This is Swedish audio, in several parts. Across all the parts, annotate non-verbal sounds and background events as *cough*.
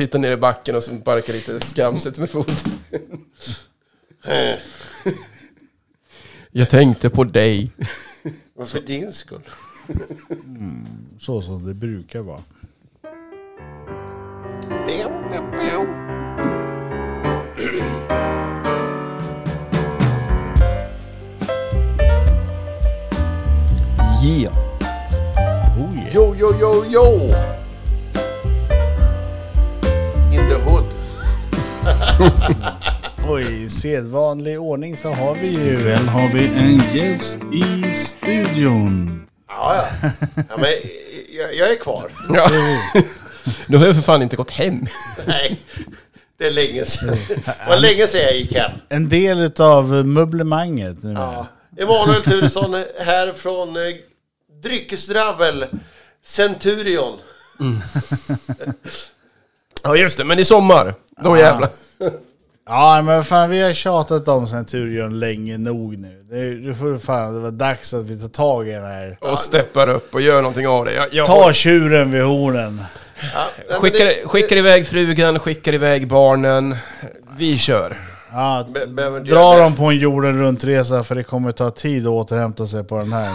Tittar ner i backen och så barkar lite skamset med foten. Jag tänkte på dig. Varför din skull? Så som det brukar vara. Yeah. Oh yeah. Yo, yo, yo, yo! *laughs* Och i sedvanlig ordning så har vi ju... Ikväll har vi en gäst i studion. Ja, ja. ja men, jag, jag är kvar. Ja. *laughs* Nu har jag för fan inte gått hem. Nej, det är länge sedan. *laughs* Det var länge sedan jag gick hem. En del utav möblemanget. Ja. Emanuel Turesson här från eh, Dryckesdravel Centurion. Ja just det, men i sommar, då jävlar. Ja men fan vi har tjatat om Centurion länge nog nu. Det, det får fan, det var dags att vi tar tag i den här. Och steppar upp och gör någonting av det. Jag, jag Ta tjuren vid hornen. Ja, nej, skickar, det- skickar iväg frugan, skickar iväg barnen. Vi kör. Ja, Be- behöver inte dra göra det. dem på en jorden runt-resa för det kommer ta tid att återhämta sig på den här. *laughs*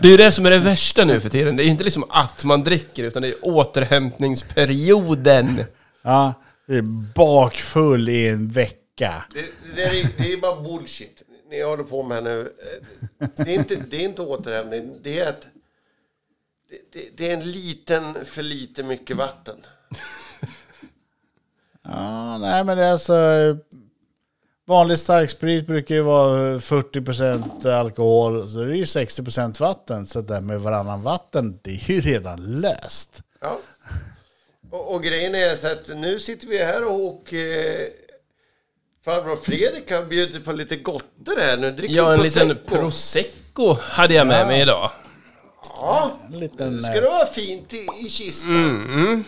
Det är ju det som är det värsta nu för tiden. Det är inte liksom att man dricker, utan det är återhämtningsperioden. Ja, det är bakfull i en vecka. Det, det, är, det är bara bullshit. Ni håller på med nu. Eh, Det är inte, det är inte återhämtning. Det är det, det, det är en liten för lite mycket vatten. *laughs* Ja, nej men det är alltså... eh, Vanlig starksprit brukar ju vara 40% alkohol, så det är ju 60% vatten. Så det där med varannan vatten, det är ju redan löst. Ja. Och, och grejen är så att nu sitter vi här och eh, farbror Fredrik har bjudit på lite gotter här nu. Dricker Ja, en prosecco. liten prosecco hade jag med mig idag. Ja, En liten... ska eh, det vara fint i, i kistan.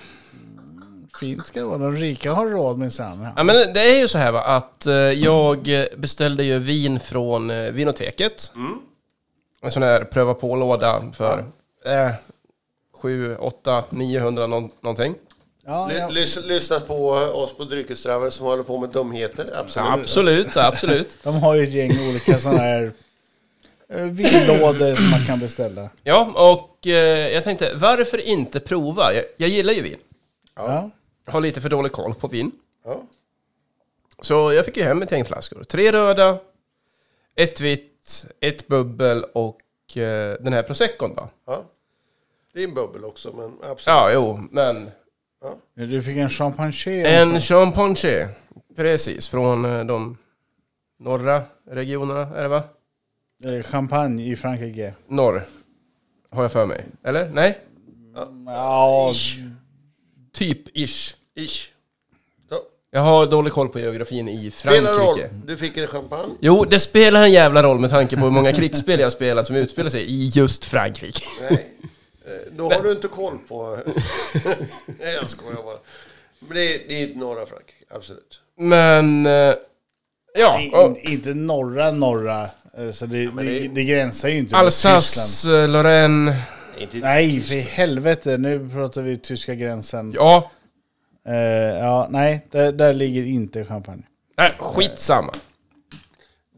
Fint ska det vara. De rika har råd minsann. Ja. Ja, men det är ju så här va, att eh, jag beställde ju vin från eh, Vinoteket. En sån här pröva på-låda för eh, 7, 8, 900 nå- någonting. Ja, Ly- ja. lys, lyssnat på oss på Dryckesdravel som håller på med dumheter. Absolut. Absolut, absolut. *laughs* De har ju ett gäng olika sådana här eh, vinlådor man kan beställa. Ja, och eh, jag tänkte, varför inte prova? Jag, jag gillar ju vin. Ja. Jag har lite för dålig koll på vin. Ja. Så jag fick ju hem ett gäng flaskor. Tre röda, ett vitt, ett bubbel och eh, den här proseccon då. Ja. Det är en bubbel också, men absolut. Ja, jo, men Du fick en champagne. en champagne. Precis, från eh, de norra regionerna, är det va? Eh, Champagne i Frankrike. Norr, har jag för mig. Eller? Nej? Ja, Typ ish. Ish. Så. Jag har dålig koll på geografin i Spelar roll. Frankrike. Du fick en champagne. Jo, det spelar en jävla roll med tanke på hur många *laughs* krigsspel jag spelat som utspelar sig i just Frankrike. Nej. Eh, Då har du inte koll på... *laughs* Nej, jag skojar bara. Men det är, det är norra Frankrike, absolut. Men... eh, Ja, och inte norra norra. eh, Så det, det, det- det gränsar ju inte. Alsace, Lorraine... Nej, för helvete. Nu pratar vi tyska gränsen. Ja, Eh, ja nej, där, där ligger inte champagne. nej, skitsamma.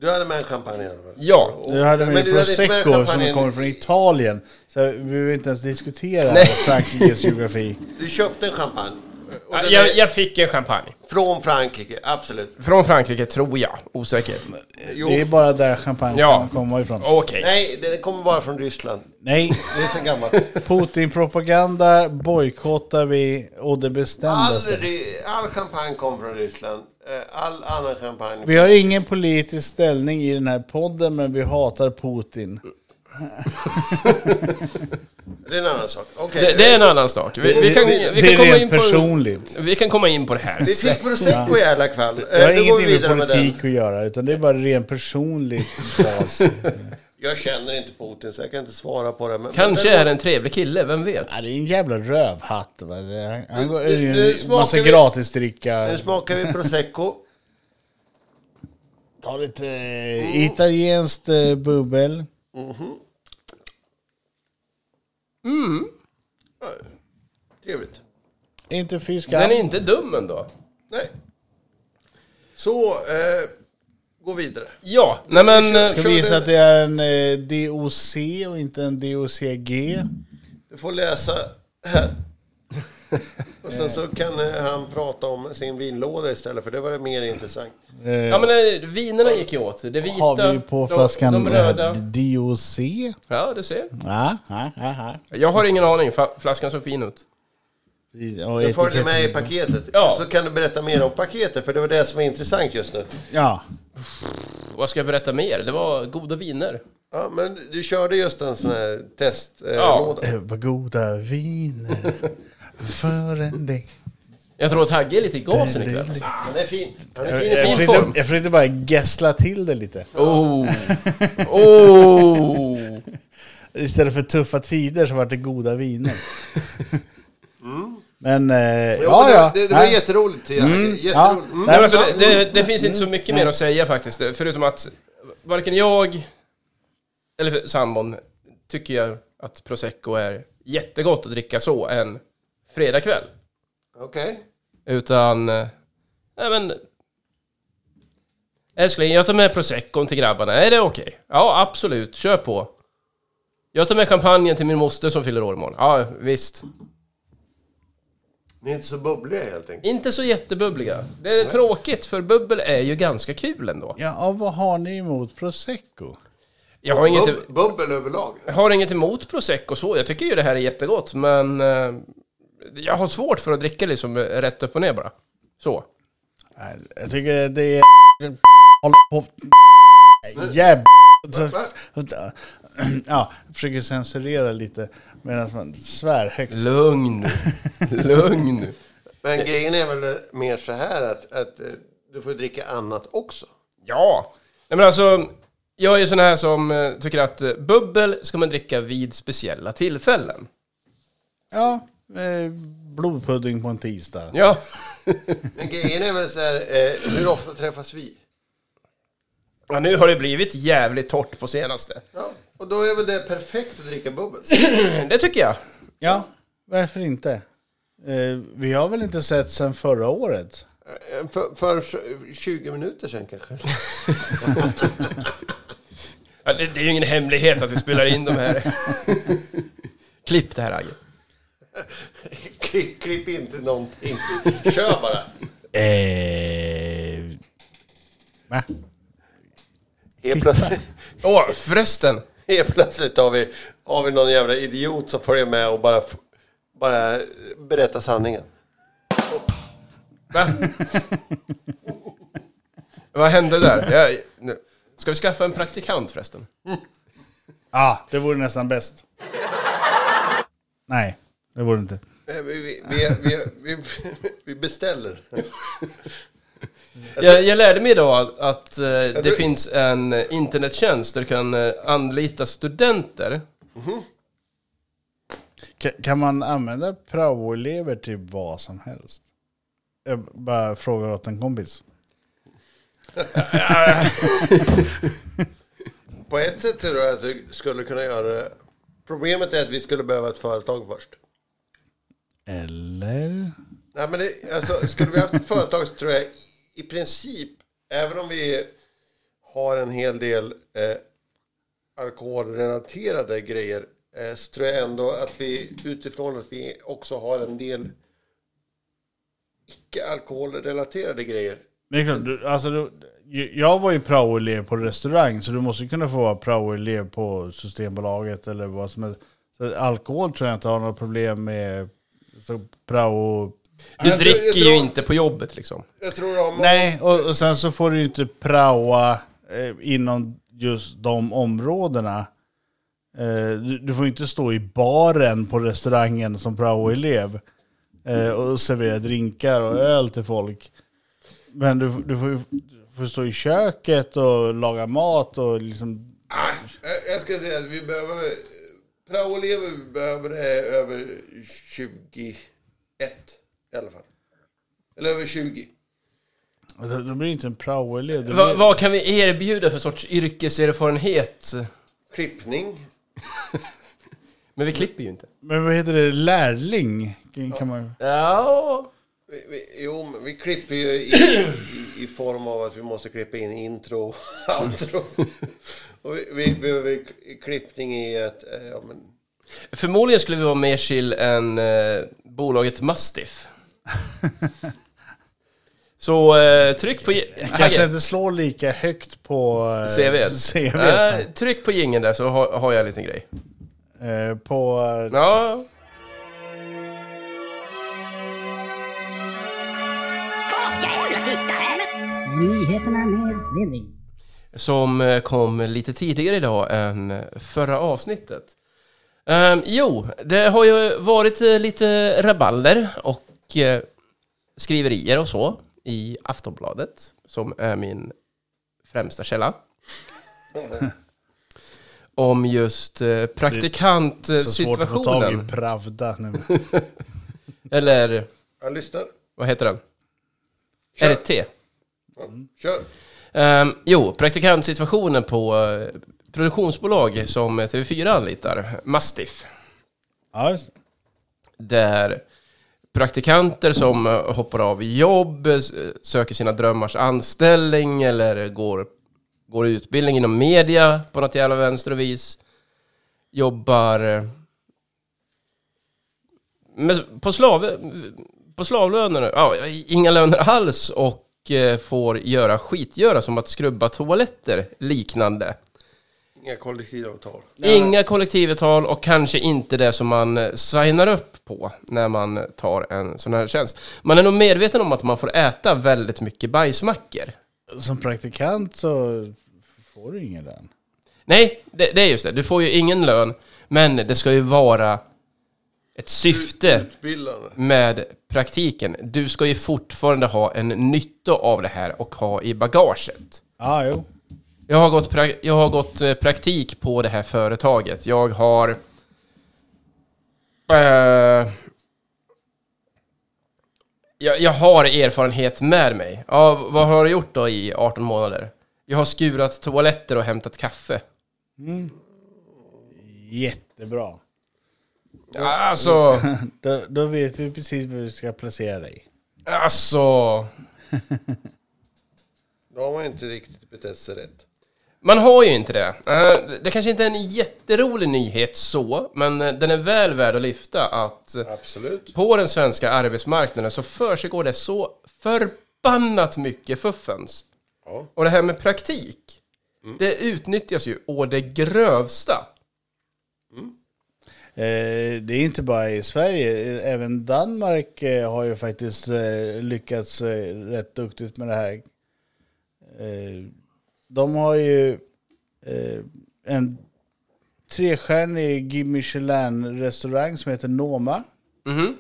Du hade med en champagne i alla fall. Ja. Och- Du hade med men du hade inte med prosecco som kommer från Italien. Så vi behöver inte ens diskutera Nej. Frankrikes geografi. Du köpte en champagne. Den Jag, jag fick en champagne. Från Frankrike, absolut. Från Frankrike, tror jag. Osäker. Jo. Det är bara där champagne Ja. kan komma ifrån. Okej. Nej, det kommer bara från Ryssland. Nej, Det är så gammalt. Putin-propaganda bojkottar vi och det bestämdaste. Aldrig, all champagne kommer från Ryssland. Eh, All annan champagne. Vi har ingen politisk ställning i den här podden, men vi hatar Putin. *laughs* Det är en annan sak. Okej. Det, det är en annan sak. Vi, vi, kan, vi, det kan är komma in på, personligt. vi kan komma in på det här. Vi fick prosecco i alla kväll. Eh, Det har Då går vi ingenting med vidare med politik att göra, utan det är bara rent personligt bas. *laughs* Jag känner inte Putin så jag kan inte svara på det. Men, Kanske men, är det en trevlig kille, vem vet? Ja, det är en jävla rövhatt. Va? Det- Han går Nu- nu en smakar massa vi- gratisdricka. Nu smakar vi prosecco. Ta lite eh, italienskt eh, bubbel. Trevligt. Inte fy skam. Den är inte dum ändå. Nej. Så, eh, gå vidare. Ja, nej men... eh, Ska kör visa det- att det är en eh, DOC och inte en DOCG. Du får läsa här. *laughs* Och sen så kan eh, han prata om sin vinlåda istället, för det var mer intressant. Eh, Ja men eh, vinerna gick ju åt. Det vita, har vi på de- flaskan de, röda. eh, DOC? Ja, du ser. Ja, ja, ja, Jag har ingen aning, flaskan såg fin ut. Du följer etiketten- med i paketet. Ja. Så kan du berätta mer om paketet, för det var det som var intressant just nu. Ja. Vad ska jag berätta mer? Det var goda viner. Ja, men du körde just en sån här testlåda. Ja. Eh, Vad goda viner *laughs* för en dig. Jag tror att Hagge är lite i gasen ikväll. alltså. Han är fin. Han är Jag, fin i jag, fin. form. jag försökte bara gässla till det lite. Oh! Oh! *laughs* Istället för tuffa tider så var det goda viner. *laughs* Men, eh, Jo, ja, ja. det, det, var Nej. jätteroligt. Ja. Jätteroligt. ja. Mm. Nej, men alltså, det, det, finns inte så mycket mer att säga faktiskt. Förutom att varken jag eller sambon tycker jag att prosecco är jättegott att dricka så en fredagkväll. Okej. Utan, eh, nej men... Älskling, jag tar med proseccon till grabbarna. Är det okej? Ja, absolut. Kör på. Jag tar med champagnen till min moster som fyller år imorgon. Ja, visst. Ni är inte så bubbliga helt enkelt. Inte så jättebubbliga. Det är tråkigt, för bubbel är ju ganska kul ändå. Ja, och vad har ni emot prosecco? Jag har inget, Bub, bubbel överlag. jag har inget emot prosecco så. Jag tycker ju det här är jättegott, men... Jag har svårt för att dricka liksom rätt upp och ner bara. Så. Nej, Jag tycker det är... Håll på... Jävlar. Ja, jag försöker censurera lite medan man svär högt. Lugn nu. Lugn nu. Men grejen är väl mer så här att, att eh, du får dricka annat också. Ja. Nej men alltså, jag är ju sån här som eh, tycker att eh, bubbel ska man dricka vid speciella tillfällen. Ja, blodpudding på en tisdag. Ja. *laughs* Men grejen är väl så här, eh, hur ofta träffas vi? ja nu har det blivit jävligt torrt på senaste. Ja, och då är väl det perfekt att dricka bubbel. *clears throat* Det tycker jag. Ja, varför inte? Eh, vi har väl inte sett sedan förra året? Eh, För, för 20 minuter sedan kanske. *laughs* Ja, det, det är ju ingen hemlighet att vi spelar in de här. *laughs* Klipp det här Agge. Klipp, klipp inte någonting. Kör bara. Eh, va? Helt plötsligt, Åh, förresten. helt plötsligt har, vi, har vi någon jävla idiot som följer med och bara, bara berättar sanningen. Va? Vad hände där? Jag, nu. Ska vi skaffa en praktikant förresten? Ja, det vore nästan bäst. Nej, det vore inte. Eh, Vi, vi, vi, vi, vi, beställer. Jag, jag lärde mig idag att eh, det tror- finns en eh, internettjänst där du kan eh, anlita studenter. Ka- Kan man använda praoelever till vad som helst? Jag bara frågar åt en kompis. På ett sätt tror jag att vi skulle kunna göra det. Problemet är att vi skulle behöva ett företag först. Eller? Nej, men det, alltså, skulle vi haft ett företag så tror jag i princip, även om vi har en hel del eh, alkoholrelaterade grejer, eh, så tror jag ändå att vi utifrån att vi också har en del icke-alkoholrelaterade grejer. Det är klart, du, alltså du, jag var ju praoelev på restaurang så du måste kunna få vara praoelev på Systembolaget eller vad som helst. Så alkohol tror jag inte har några problem med. Så prao... Du Jag tror- dricker jag ju tror- inte på jobbet liksom. Jag tror de har Nej, och, och sen så får du ju inte praoa eh, inom just de områdena. Eh, du, du får inte stå i baren på restaurangen som praoelev eh, och servera drinkar och öl till folk. Men du, du får ju får stå i köket och laga mat och liksom... Jag- Jag ska säga att vi behöver... Praoelever behöver är över 21 i alla fall. Eller över 20. Då, blir det inte en praoelev. det Va, blir- vad kan vi erbjuda för sorts yrkeserfarenhet? Klippning. *laughs* Men vi klipper ju inte. Men vad heter det? Lärling? Kan man... Ja. Vi, vi, jo, men vi klipper ju i, i, i form av att vi måste klippa in intro och *laughs* outro. Och vi, behöver klippning i ett... eh, Ja, men, Förmodligen skulle vi vara mer chill än eh, bolaget Mastiff. *laughs* Så eh, tryck på... Kanske inte slår lika högt på eh, CV. CV. Nej, tryck på jingeln där så har, har jag en liten grej. Eh, på... eh, Ja. Nyheterna med Fredrik. Som eh, kom lite tidigare idag än förra avsnittet. Ehm, jo, det har ju varit eh, lite rabalder och eh, skriverier och så i Aftonbladet, som är min främsta källa. *laughs* Om just eh, så svårt att få tag i praktikantsituationen. Pravda nu. *laughs* Eller jag lyssnar. vad heter den? Kör. RT. Ja, kör. Ehm, jo, praktikantsituationen på eh, produktionsbolag som TV4 anlitar, Mastiff. Ja, just- där praktikanter som eh, hoppar av jobb, eh, söker sina drömmars anställning eller går, går utbildning inom media på något jävla vänster och vis. Jobbar med, på, slav, på slavlöner, ja, inga löner alls och får göra skitgöra som att skrubba toaletter liknande. Inga kollektivavtal. Inga kollektivavtal och kanske inte det som man eh, signar upp på när man tar en sån här tjänst. Man är nog medveten om att man får äta väldigt mycket bajsmackor. Som praktikant så får du ingen lön. Nej, det, det är just det. Du får ju ingen lön, men det ska ju vara ett syfte Utbildande. med praktiken. Du ska ju fortfarande ha en nytta av det här och ha i bagaget. Ja, jo. Jag har gått, jag har gått eh, praktik på det här företaget. Jag har... Eh, jag, jag har erfarenhet med mig. Ja, vad har du gjort då i 18 månader? Jag har skurat toaletter och hämtat kaffe. Jättebra. Ja, Alltså, *laughs* Då, då vet vi precis var vi ska placera dig. alltså... *laughs* Då har man inte riktigt betett sig rätt. Man har ju inte det. Eh, Det kanske inte är en jätterolig nyhet så, men eh, den är väl värd att lyfta att Absolut. på den svenska arbetsmarknaden så försiggår det så förbannat mycket fuffens. Ja. Och det här med praktik, det utnyttjas ju å det grövsta. Eh, det är inte bara i Sverige, även Danmark eh, har ju faktiskt eh, lyckats eh, rätt duktigt med det här. Eh, de har ju eh, en trestjärnig Guy Michelin-restaurang som heter Noma. Mhm.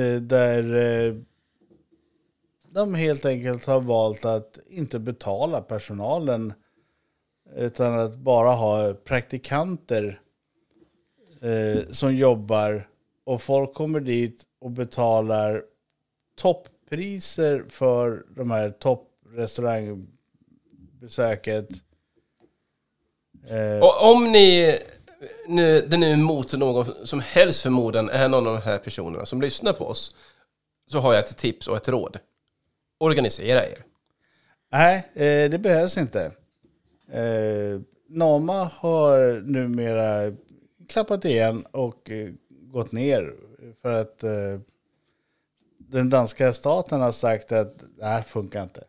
Eh, där eh, de helt enkelt har valt att inte betala personalen utan att bara ha praktikanter eh, som jobbar och folk kommer dit och betalar topppriser för de här topprestaurangbesöket. Eh, Och om ni, nu, det nu mot någon som helst förmodan är någon av de här personerna som lyssnar på oss, så har jag ett tips och ett råd. Organisera er. Nej, eh, det behövs inte. Eh, Noma har numera klappat igen och eh, gått ner för att eh, den danska staten har sagt att det här funkar inte.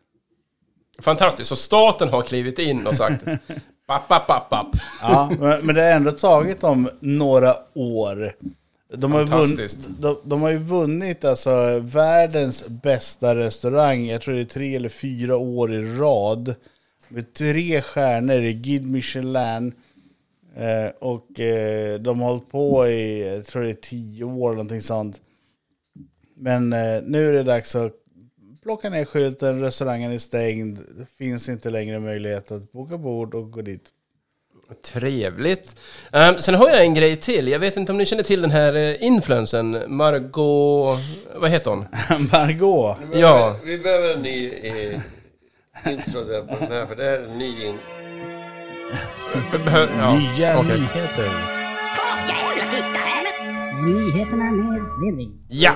Fantastiskt, så staten har klivit in och sagt *laughs* papp, papp, papp, papp. Ja, men, men det har ändå tagit dem några år. De har, vunnit, de, de har ju vunnit alltså världens bästa restaurang, jag tror det är tre eller fyra år i rad. Med tre stjärnor i Guide Michelin. Eh, och eh, de har hållit på i, jag tror det är tio år eller någonting sånt. Men eh, nu är det dags att plocka ner skylten, restaurangen är stängd. Det finns inte längre möjlighet att boka bord och gå dit. Trevligt. Ehm, sen har jag en grej till. Jag vet inte om ni känner till den här uh, influensen, Margot... Vad heter hon? *laughs* Margot. Vi Ja. behöver, vi behöver en ny eh, intro där på den här, för det här är en ny in... Ja, Nya okej. nyheter. Nyheterna med Fredrik. Ja!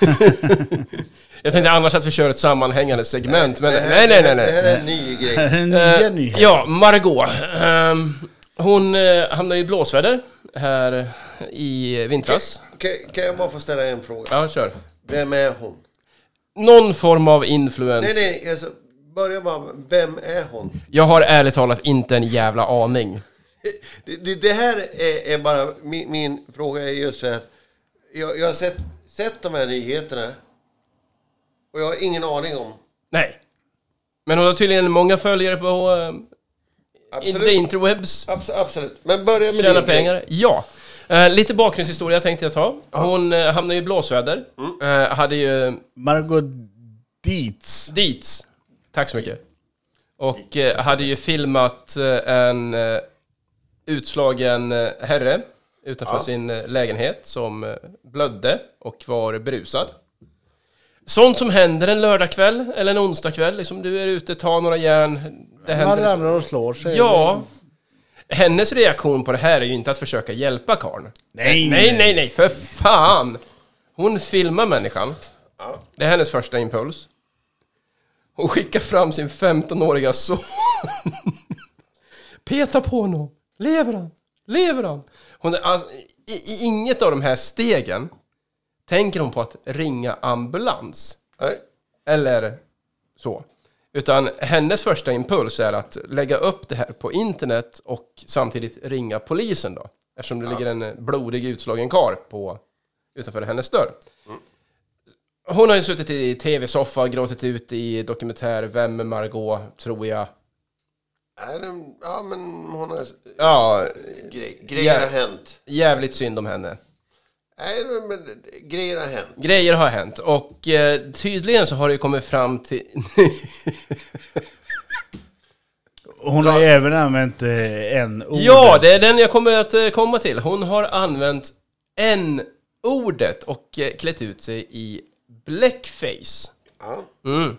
*laughs* jag tänkte annars att vi kör ett sammanhängande segment, men Det här- nej, nej, nej, Det här nej. är en ny grej. *laughs* Nya Eh, nyheter. ja, Margot. Ehm, hon uh, hamnade i blåsväder här i vintras. Kan, kan jag bara få ställa en fråga? Ja, kör. Vem är hon? Någon form av influens. Nej, nej, alltså, börja bara. med, Vem är hon? Jag har ärligt talat inte en jävla aning. Det, det, det här är, är bara, min, min fråga är just så här. Jag, jag har sett, sett de här nyheterna. Och jag har ingen aning om. Nej. Men hon har tydligen många följare på uh, the interwebs. Abs, absolut. Men börja med Tjäna pengar. Ja. Eh, lite bakgrundshistoria tänkte jag ta. Hon uh, hamnade i blåsväder. Mm. Eh, hade ju Margot Dietz. Dietz. Tack så mycket. Och eh, hade ju filmat eh, en eh, utslagen herre utanför Ja. sin lägenhet som blödde och var berusad. Sånt som händer en lördagkväll eller en onsdagkväll. Liksom du är ute, tar några järn. Det Man händer liksom. ramlar och slår sig. Ja. Hennes reaktion på det här är ju inte att försöka hjälpa karln. Nej, Nej, nej, nej, för fan! Hon filmar människan. Ja. Det är hennes första impuls. Hon skickar fram sin 15-åriga son. Peta på honom. Lever han? Lever han? Hon, alltså, i, I inget av de här stegen tänker hon på att ringa ambulans. Nej. Eller så. Utan hennes första impuls är att lägga upp det här på internet och samtidigt ringa polisen då. Eftersom det ligger en blodig utslagen kar på utanför hennes dörr. Hon har ju suttit i tv-soffa, gråtit ut i dokumentär Vem är Margot, tror jag. Det- Ja, men hon har... Ja, Grej, grejer Ja. har hänt. jävligt synd om henne. Nej, men grejer har hänt. Grejer har hänt och eh, tydligen så har det ju kommit fram till... *laughs* Hon har ju även använt eh, en ord. Ja, det är den jag kommer att eh, komma till. Hon har använt n-ordet och eh, klätt ut sig i blackface. Ja. Mm.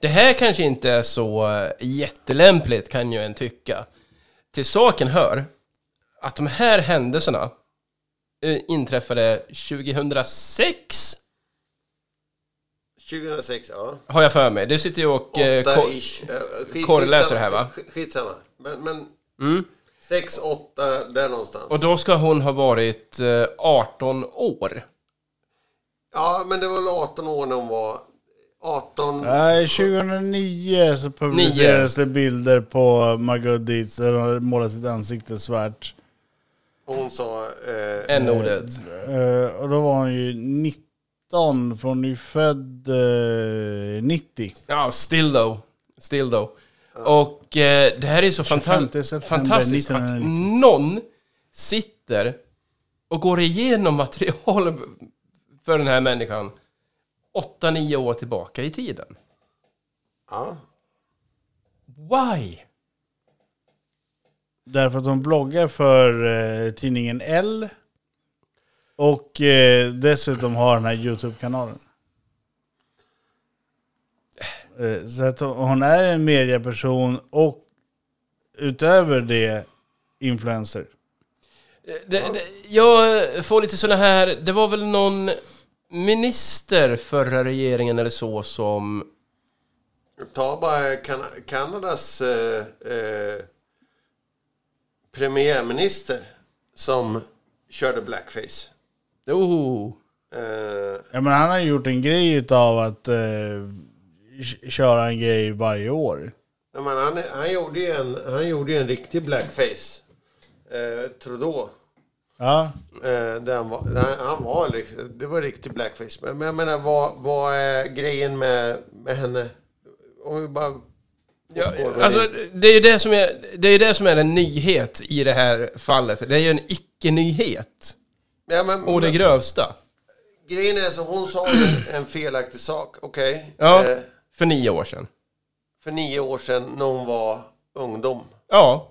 Det här kanske inte är så eh, jättelämpligt kan jag än tycka. Till saken hör att de här händelserna eh, inträffade 2006 2006, ja. har jag för mig. Du sitter ju och... eh, korrläser här, va? Sk- Skitsamma. Men, men Mm. 6, 8, där någonstans. Och då ska hon ha varit eh, 18 år. Ja, men det var väl 18 år när hon var... 18... Nej, 2009 så publicerades det bilder på Margot Dietz där hon målat sitt ansikte svart. Och hon sa... Eh, N-ordet. Eh, och då var hon ju 19, för hon är ju född eh, 90. Ja, still though. Still though. Och eh, det här är så 25 fanta- fantastiskt att 1990. någon sitter och går igenom material för den här människan 8-9 år tillbaka i tiden. ja. Why? Därför att hon bloggar för eh, tidningen L. Och eh, dessutom har den här YouTube-kanalen. Eh, så att hon är en medieperson och utöver det influencer. Det, det, jag får lite sådana här, det var väl någon minister förra regeringen eller så som Ta bara kan Kanadas eh, eh, premiärminister som körde blackface. Oh, Eh, Ja, men han har gjort en grej av att eh, köra en grej varje år. jag menar, han, han, gjorde ju en, han gjorde ju en riktig blackface. Eh, Trudeau. Ja, Eh, han, var, där han var liksom, det var riktig blackface. Men, men jag menar, vad, vad är grejen med, med henne? Om vi bara... Ja, alltså, det är ju det som är, det är det som är en nyhet i det här fallet. Det är ju en icke-nyhet. ja, men, Och det grövsta. grejen är så hon sa ju en felaktig sak. Okej. Ja. Eh, För nio år sedan. för nio år sedan när hon var ungdom. Ja.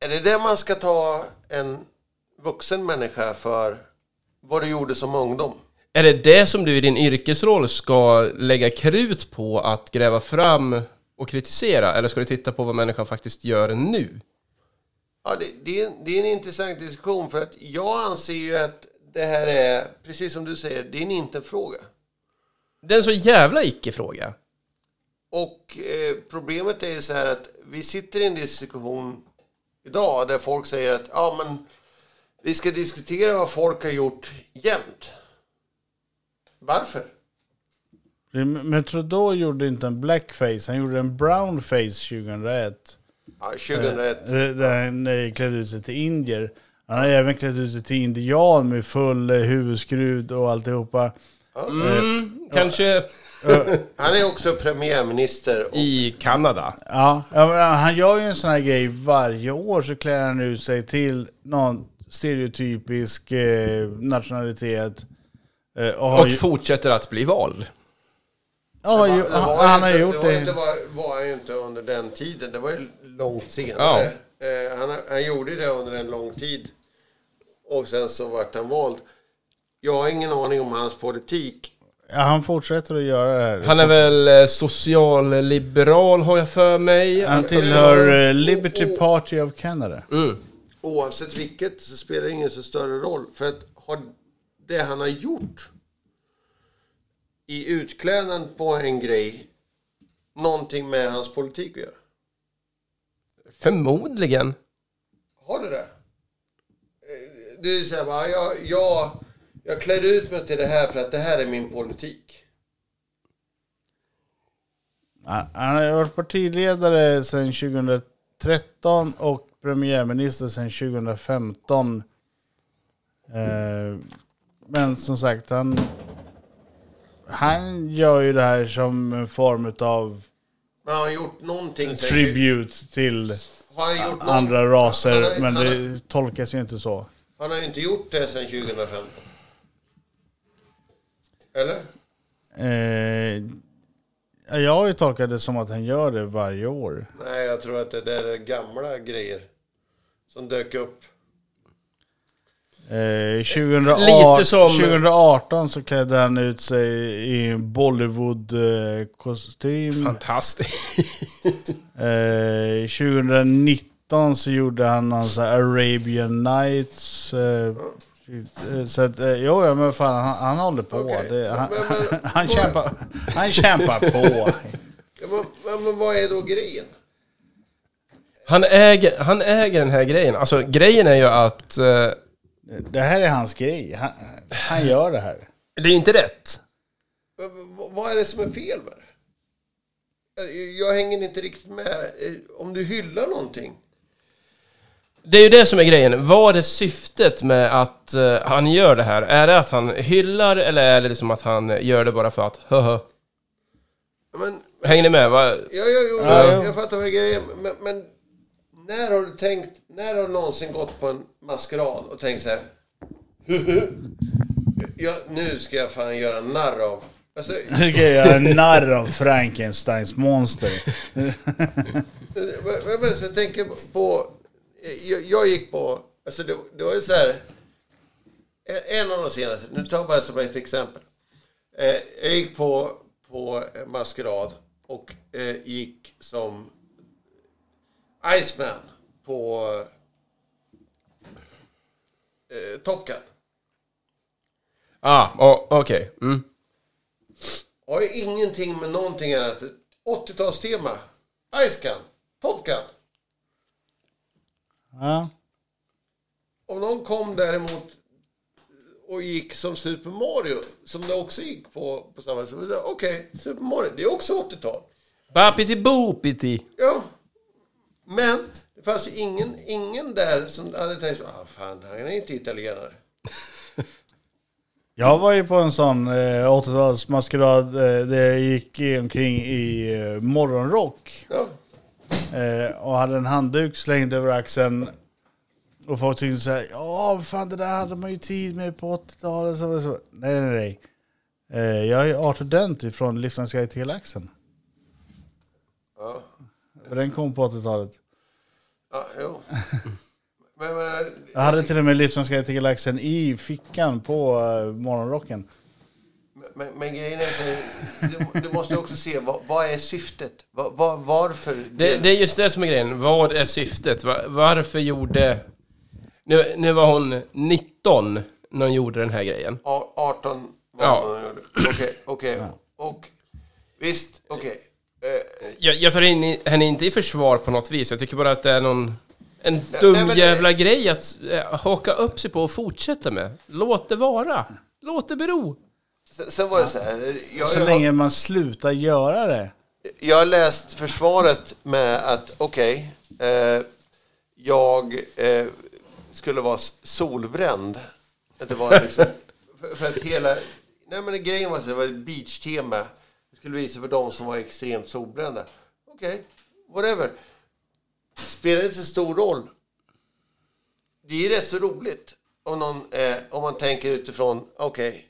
Är det det man ska ta en vuxen människa för vad du gjorde som ungdom? Är det det som du i din yrkesroll ska lägga krut på att gräva fram och kritisera? Eller ska du titta på vad människan faktiskt gör nu? Ja, det, det, är, det är en intressant diskussion för att jag anser ju att det här är, precis som du säger, det är en inte-fråga. Det är en så jävla icke-fråga. Och eh, problemet är ju så här att vi sitter i en diskussion idag där folk säger att ja, men vi ska diskutera vad folk har gjort jämt. Varför? Men Trudeau gjorde inte en blackface, han gjorde en brownface 2001. Ja, 2001. Eh, Där han eh, klädde ut sig till indier. Han har även klätt ut sig till indian med full eh, huvudskruv och alltihopa. Mm, kanske Han är också premiärminister. Och, i Kanada. Ja, ja, han gör ju en sån här grej varje år så klär han ut sig till någon stereotypisk eh, nationalitet. Eh, och Och ju, fortsätter att bli vald. ja, ju, han, ju han har inte- gjort det. Var, det. inte, var, var ju inte under den tiden. Det var ju långt senare. Eh, han, han gjorde det under en lång tid. Och sen så vart han vald. Jag har ingen aning om hans politik. Ja, han fortsätter att göra det här. Han är väl eh, socialliberal har jag för mig. Han tillhör eh, Liberty Party of Canada. Mm. Oavsett vilket så spelar det ingen så större roll. För att har det han har gjort i utklädnad på en grej någonting med hans politik att göra? Förmodligen. Har det det? Eh, Det är så här, va, jag, jag, jag klär ut mig till det här för att det här är min politik. Han har varit partiledare sedan 2013 och premiärminister sedan 2015. Eh, Men som sagt, han, han gör ju det här som en form av Men har han gjort någonting tribute till andra raser, men det tolkas ju inte så. Han har ju inte gjort det sedan 2015. Eller? Eh, Jag har ju tolkat det som att han gör det varje år. Nej, jag tror att det där är gamla grejer som dök upp. Eh, 2018, Lite som- 2018 så klädde han ut sig i en Bollywood-kostym. Fantastiskt. *laughs* Eh, 2019 så gjorde han någon Arabian Nights. Eh, eh, så att, eh, jo, ja, men fan, han, han håller på. Okej. Det, han, Men- men- han, han, kämpar, han kämpar på. Ja, men, men, vad är då grejen? Han äger, han äger den här grejen. Alltså grejen är ju att eh, Det här är hans grej. Han, han gör det här. det är ju inte rätt. Vad är det som är fel med det? Jag- Jag hänger inte riktigt med. Eh, Om du hyllar någonting. Det är ju det som är grejen. Vad är syftet med att eh, han gör det här? Är det att han hyllar eller är det liksom att han gör det bara för att höhö? Men, Hänger ni med? Va? ja, ja, jo, Ja, jag, jo. jag fattar vad grejen. Men, men när har du tänkt, när har du någonsin gått på en maskerad och tänkt så här. ja, nu ska jag fan göra narr av. Alltså, Nu ska jag göra en narr av Frankensteins monster. *laughs* Men- men så Jag tänker på... Jag, jag gick på... Alltså det, det var ju så här... En av de senaste, nu tar jag bara som ett exempel. Eh, Jag gick på, på maskerad och eh, gick som Iceman på eh, Top Gun. Ah, oh, okej. Mm. Har ju ingenting med någonting annat. 80-talstema. Ice Gun. Top Gun. Ja. Om någon kom däremot och gick som Super Mario, som det också gick på, på samma sätt. Okej, Super Mario, det är också 80-tal. Bapiti boopiti. Ja. Men det fanns ju ingen, ingen där som hade tänkt så, ah fan, han är inte italienare. Jag var ju på en sån eh, 80-talsmaskerad eh, där jag gick omkring i eh, morgonrock. Ja. Eh, och hade en handduk slängd över axeln. Och folk tyckte så här, ja fan det där hade man ju tid med på 80-talet. Så, så. Nej nej nej. Eh, jag är Arthur Dent från Livsens guide till galaxen. Ja, Den kom på 80-talet. ja jo. Men, men, Jag hade till och med Livsens guide till galaxen i fickan på eh, morgonrocken. Men, men grejen är så du, du måste också se vad, vad är syftet? Vad, vad, varför? Det, det är just det som är grejen. Vad är syftet? Va- Varför gjorde... Nu, nu var hon 19 när hon gjorde den här grejen. A- 18 var Ja. hon gjorde. Okej, okej. Och visst, okej. Eh, Jag, jag tar in i- henne inte i försvar på något vis. Jag tycker bara att det är någon... En dum nej, det- jävla grej att eh, haka upp sig på och fortsätta med. Låt det vara. Låt det bero. Sen, var det så här. Jag, Så jag, länge man slutar göra det. jag har läst försvaret med att okej, eh, jag eh, skulle vara solbränd. Att Det var liksom, *laughs* för, för att hela... Nej men grejen var att det var ett beach-tema. Jag skulle visa för de som var extremt solbrända. Okej, whatever. Spelar inte så stor roll. Det är rätt så roligt om, någon, eh, om man tänker utifrån, okej.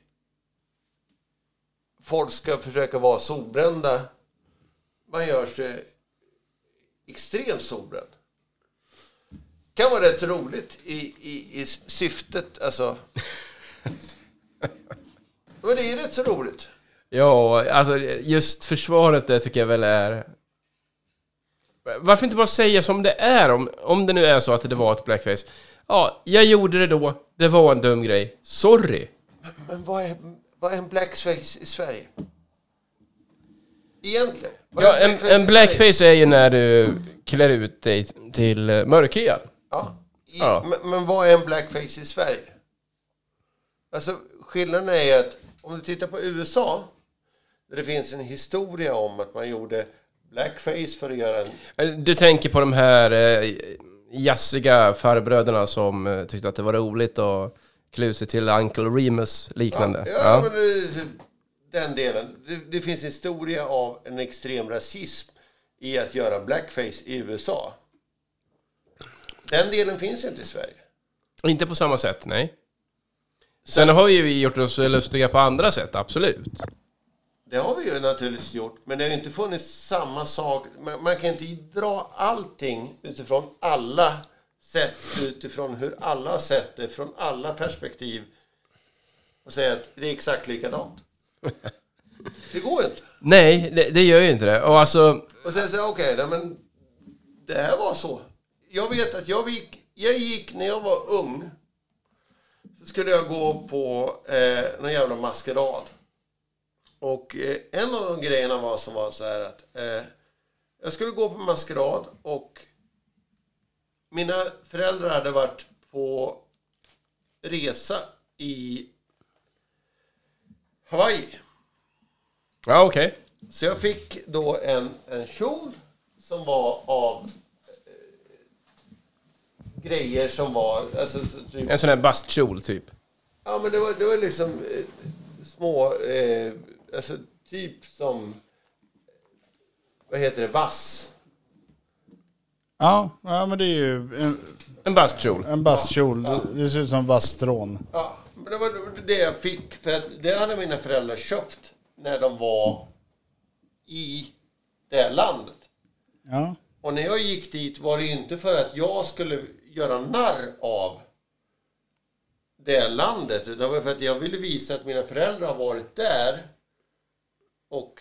Folk ska försöka vara solbrända. Man gör sig extremt solbränd. Kan vara rätt roligt i, i, i syftet, alltså. Men det är rätt så roligt. Ja, alltså just försvaret det tycker jag väl är... Varför inte bara säga som det är om, om det nu är så att det var ett blackface? Ja, jag gjorde det då. Det var en dum grej. Sorry. Men vad är, vad är en blackface i Sverige? Egentligen? Ja, en, Sverige? en blackface är ju när du klär ut dig till eh, mörkhyad. Ja. I, Ja. Men, men vad är en blackface i Sverige? Alltså skillnaden är ju att om du tittar på USA där det finns en historia om att man gjorde blackface för att göra en... Eh, Du tänker på de här eh, jazziga farbröderna som eh, tyckte att det var roligt att klä ut sig till Uncle Remus liknande. Ja, Ja, men det, den delen. Det, det finns historia av en extrem rasism i att göra blackface i USA. Den delen finns inte i Sverige. Inte på samma sätt, nej. Sen har ju vi gjort oss lustiga på andra sätt, absolut. Det har vi ju naturligtvis gjort, men det har inte funnits samma sak. Man, man kan inte dra allting utifrån alla sätt, utifrån hur alla har sett det, från alla perspektiv och säga att det är exakt likadant. *laughs* Det går ju inte. Nej, det, det gör ju inte det. Och alltså, Och sen säga okej, okay, men det här var så. Jag vet att jag gick, jag gick när jag var ung. Så skulle jag gå på eh, någon jävla maskerad. Och eh, en av de grejerna var som var så här att eh, jag skulle gå på maskerad och mina föräldrar hade varit på resa i Hawaii. ja okej. Så jag fick då en, en kjol som var av eh, grejer som var... Alltså, så, typ, En sån här bastkjol, typ. ja, men det var, det var liksom eh, små... Eh, alltså typ som... Vad heter det? Vass. Ja, ja men det är ju en, En bastkjol. en bastkjol. Det, det ser ut som vasstrån. Ja, men det var det jag fick. För att det hade mina föräldrar köpt när de var i det här landet. Ja. Och när jag gick dit var det inte för att jag skulle göra narr av det landet. utan Det var för att jag ville visa att mina föräldrar har varit där. Och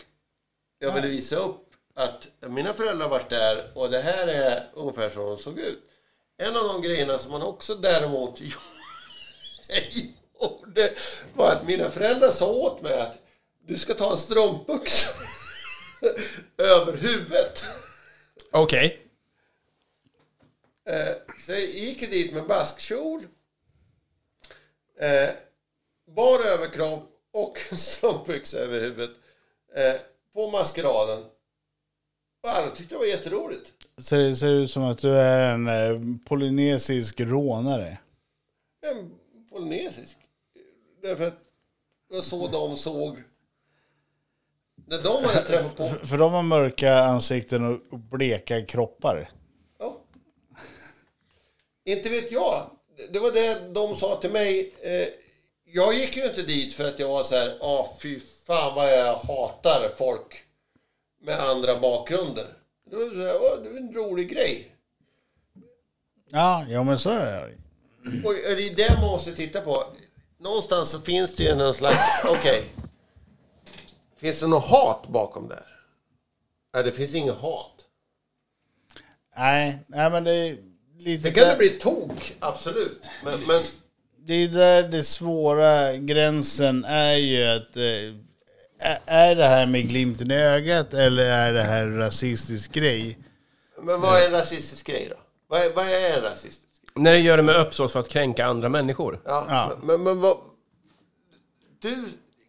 jag ville visa upp att mina föräldrar varit där och det här är ungefär så de såg ut. En av de grejerna som man också däremot *laughs* gjorde var att mina föräldrar sa åt mig att du ska ta en strumpbyxa *laughs* över huvudet. Okej. Eh, så jag gick dit med baskkjol, eh, bar överkropp och *laughs* strumpbyxa över huvudet eh, på maskeraden. Alla tyckte det var jätteroligt. Så det ser ut som att du är en eh, polynesisk rånare. En polynesisk. Därför att det var så de såg. När de hade träffat på... För, för de har mörka ansikten och och bleka kroppar. Ja. Inte vet jag. Det var det de sa till mig. Eh, Jag gick ju inte dit för att jag var så här, ah fy fan vad jag hatar folk med andra bakgrunder. Det var, så här, "Åh, det var en rolig grej. Ja, ja men så är det. Och det är det man måste titta på. Någonstans så finns det ju någon slags, okej. Finns det något hat bakom där? Nej, det finns inget hat. Nej, nej men det är lite... Det kan där- det bli tok, absolut. Men, men Det är där det svåra gränsen är ju att... Eh, är det här med glimten i ögat eller är det här en rasistisk grej? Men vad är en rasistisk grej då? Vad är, vad är en rasistisk grej? När det gör det med uppsåt för att kränka andra människor. Ja, Ja. Men, men, men vad... Du,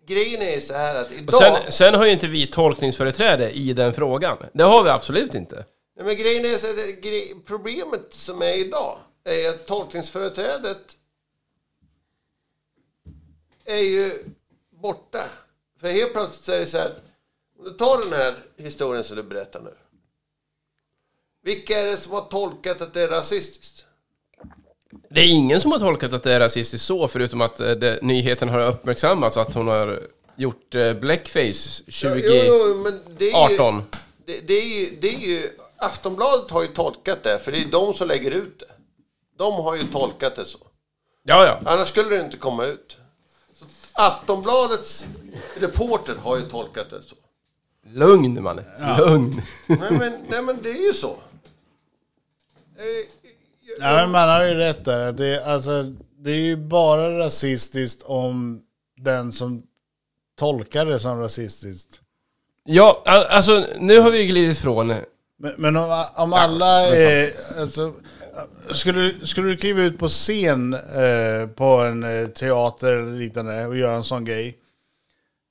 grejen är ju så här att idag... Och sen, sen har ju inte vi tolkningsföreträde i den frågan. Det har vi absolut inte. Nej, men grejen är så här, det- grej, problemet som är idag är att tolkningsföreträdet är ju borta. För helt plötsligt så är det så här att om du tar den här historien som du berättar nu. Vilka är det som har tolkat att det är rasistiskt? Det är ingen som har tolkat att det är rasistiskt så, förutom att eh, det, nyheten har uppmärksammats att hon har gjort eh, blackface 2018. Jo, jo, men det är ju, det, det, är ju, det är ju... Aftonbladet har ju tolkat det, för det är de som lägger ut det. De har ju tolkat det så. Ja, ja. Annars skulle det inte komma ut. Aftonbladets reporter har ju tolkat det så. Lugn, man. Lugn. Nej men, nej, men det är ju så. Eh, Ja, men man har ju rätt där. Det, alltså, det är ju bara rasistiskt om den som tolkar det som rasistiskt. Ja, alltså nu har vi glidit från... Men, men om, om alla är... Alltså, skulle, du- skulle du kliva ut på scen eh, på en eh, teater eller liknande och göra en sån grej.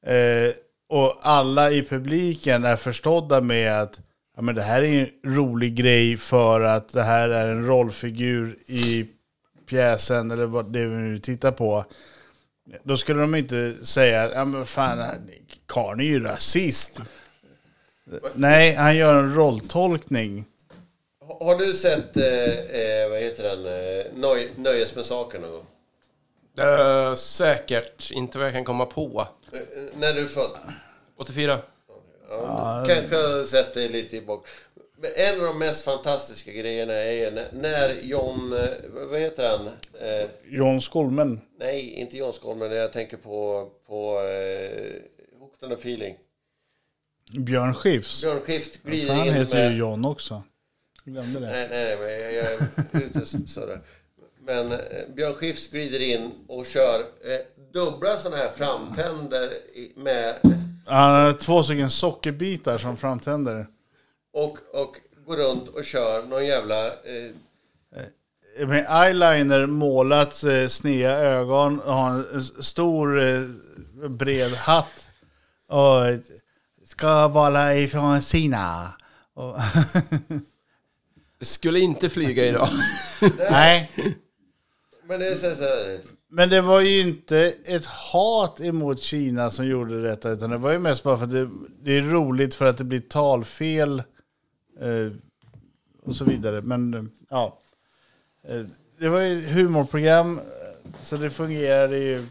Eh, och alla i publiken är förstådda med att ja, men det här är en rolig grej för att det här är en rollfigur i pjäsen eller vad det vi nu tittar på. Då skulle de inte säga, ja men fan, karln är ju rasist. Nej, han gör en rolltolkning. Har du sett, eh, eh, vad heter den, eh, nöj, Nöjesmassakern någon gång? Uh, säkert inte vad jag kan komma på. Eh, när du är född? 84. Ja, Kanske har sett det lite i bak. Men en av de mest fantastiska grejerna är när, John, vad heter han? Eh, John Skolmen. nej, inte John Skolmen, jag tänker på, på eh, Hooked on a feeling. Björn Skifs. Björn Skift För glider han in heter med... ju John också. Glömde det. Nej, nej, men jag, jag är ute så- sådär. Men eh, Björn Skifs glider in och kör eh, dubbla sådana här framtänder med Han har två stycken sockerbitar som framtänder. och, och går runt och kör någon jävla... Eh, Med eyeliner målat eh, sneda ögon och har en stor eh, bred hatt. Och eh, ska vara ifrån Kina. Och *laughs* Skulle inte flyga idag. *laughs* Nej, men det är så här, men det var ju inte ett hat emot Kina som gjorde detta. Utan det var ju mest bara för att det, det är roligt för att det blir talfel. Eh, och så vidare. Men eh, ja. Eh, det var ju ett humorprogram. eh, Så det fungerade ju.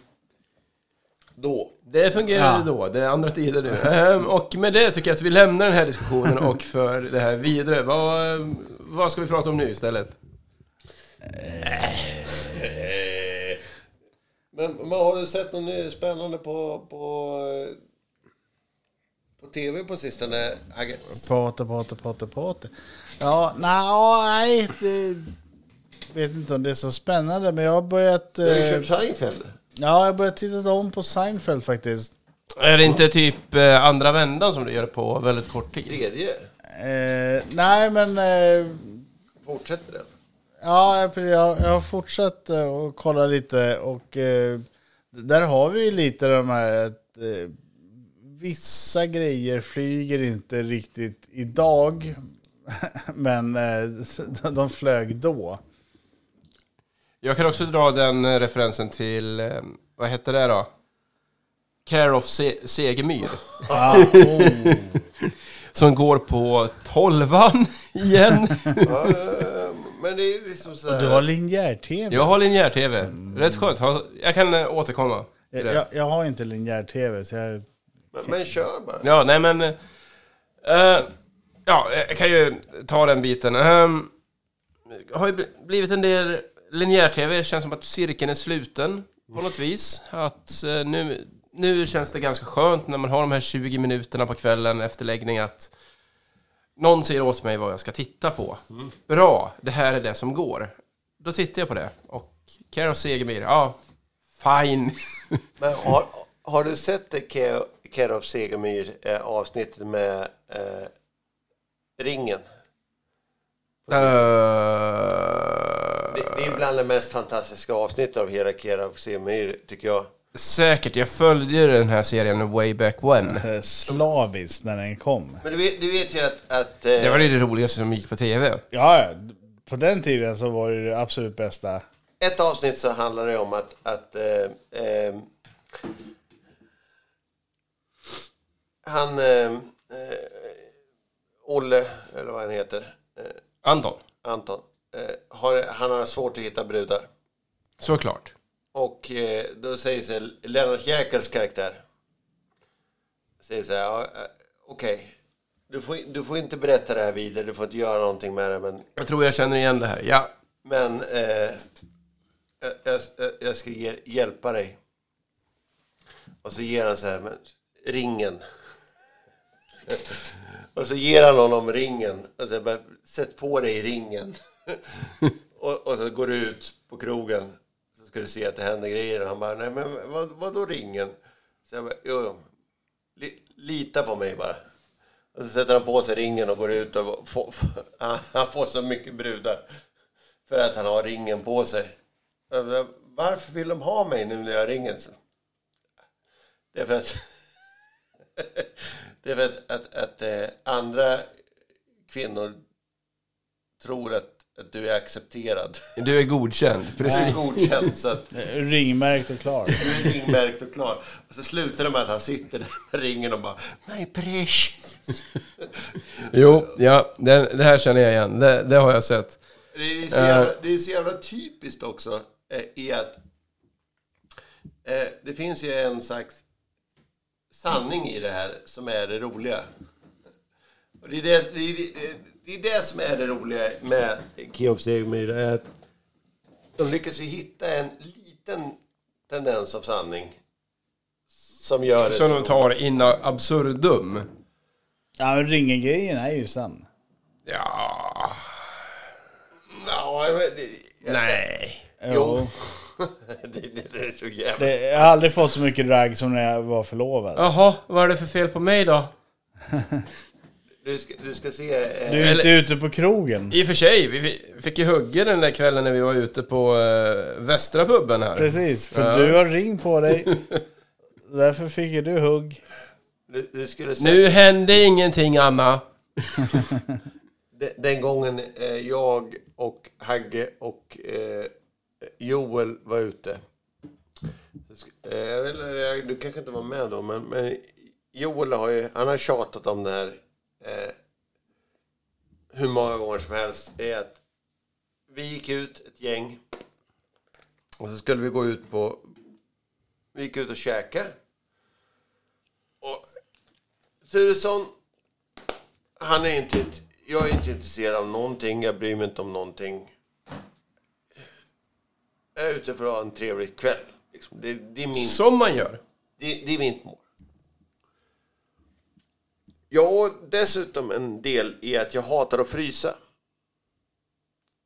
då. Det fungerade Ja. då, det är andra tider nu. Ehm, och med det tycker jag att vi lämnar den här diskussionen *laughs* och för det här vidare. Vad, vad ska vi prata om nu istället? Eh, Men, men har du sett något spännande på, på, eh, på tv på sistone, Hagge? Pate, pate, pate, pate. Ja, nej. Det, vet inte om det är så spännande. Men jag har börjat... Du har ju Eh, kört Seinfeld. ja, jag har börjat titta om på Seinfeld faktiskt. Är det inte typ andra vändan som du gör på väldigt kort tid? Tredje. Eh, nej, men... Eh, Fortsätter den. Ja, jag, jag har fortsatt att kolla lite och eh, där har vi lite de här att eh, vissa grejer flyger inte riktigt idag, *laughs* men eh, de flög då. Jag kan också dra den eh, referensen till, eh, vad hette det då? Care of Se- Segemyhr. Ah, oh. *laughs* Som går på tolvan *laughs* igen. Ja, eh, men det är liksom så Och här. du har linjär-tv? Jag har linjär-tv. Rätt skönt. Jag kan eh, återkomma. till Jag, det. jag, jag har inte linjär-tv, så jag... Men, men kör bara. Ja, nej men... eh, eh, ja, jag kan ju ta den biten. Um, har ju bl- blivit en del linjär-tv. Känns som att cirkeln är sluten på något vis. Att eh, nu, nu känns det ganska skönt när man har de här 20 minuterna på kvällen efter läggning att någon säger åt mig vad jag ska titta på. Bra, det här är det som går. Då tittar jag på det. Och Care of Segemyhr, ja, fine. *laughs* Men har, har du sett det Care Care of Segemyhr eh, avsnittet med eh, ringen? Det, det är bland det mest fantastiska avsnittet av hela Care of Segemyhr tycker jag. Säkert, jag följde den här serien way back when. Eh, Slaviskt när den kom. Men du vet, du vet ju att... att eh, Det var det roligaste som gick på tv. Ja, på den tiden så var det det absolut bästa. Ett avsnitt så handlar det om att, att eh, eh, han, eh, eh, Olle, eller vad han heter, eh, Anton, Anton, eh, har, han har svårt att hitta brudar. såklart. Och eh, då säger sig Lennart Jäkels karaktär, säger så här, eh, okej, du, får, du får inte berätta det här vidare, du får inte göra någonting med det, men Jag tror jag känner igen det här. Ja, Men eh, jag, jag, jag ska ge, hjälpa dig. Och så ger han så här, men, ringen. *laughs* och så ger han honom ringen. Och så bara, sätt på dig ringen. *laughs* och, och så går du ut på krogen. Så ska du se att det händer grejer. Och han bara, nej men vad, vad då ringen? Så jag bara, jo, jo. Li, lita på mig bara. Och så sätter han på sig ringen och går ut och får, han- *laughs* han får så mycket brudar. För att han har ringen på sig. Bara, Varför vill de ha mig nu när jag har ringen? Så, Det är för att, *laughs* det är för att, att, att att andra kvinnor tror att, att du är accepterad. du är godkänd. Du Precis. är godkänd så att Eh, Ringmärkt och klar. du är ringmärkt och klar. Och så slutar det med att han sitter där med ringen och bara My precious. Jo, ja, det, det här känner jag igen. Det, det har jag sett. Det är så jävla, det är så jävla typiskt också eh, i att eh, det finns ju en slags sanning i det här som är det roliga. Och det, är det, det, är, det, det är det som är det roliga med Keops Segemyhr. är att De lyckas ju hitta en liten tendens av sanning som gör det Som de tar in absurdum. Ja, men ringen-grejen är ju sann. Ja, Ja, men det, nej. Jo. *laughs* det, det, det är så jävla... Det, jag har aldrig fått så mycket ragg som när jag var förlovad. Jaha, vad är det för fel på mig då? *laughs* Du ska, du ska se... Eh, Du är inte ute på krogen. I och för sig, vi fi- fick ju hugga den där kvällen när vi var ute på äh, Västra puben här. Precis, för Ja. du har ring på dig. *laughs* Därför fick ju du hugg. Du, du skulle se, Nu hände ingenting, Anna. *laughs* de- Den gången eh, jag och Hagge och eh, Joel var ute. Eh, jag vet, jag, du kanske inte var med då, men, men Joel har ju, han har tjatat om det här eh, hur många gånger som helst. Är att vi gick ut ett gäng och så skulle vi gå ut på, vi gick ut och käka. Och Turesson han är inte... Jag är inte intresserad av någonting. Jag bryr mig inte om någonting. Jag är ute för att ha en trevlig kväll. Liksom. Det, det, är min, Som man gör. det, det är mitt mål. Jag har dessutom en del i att jag hatar att frysa.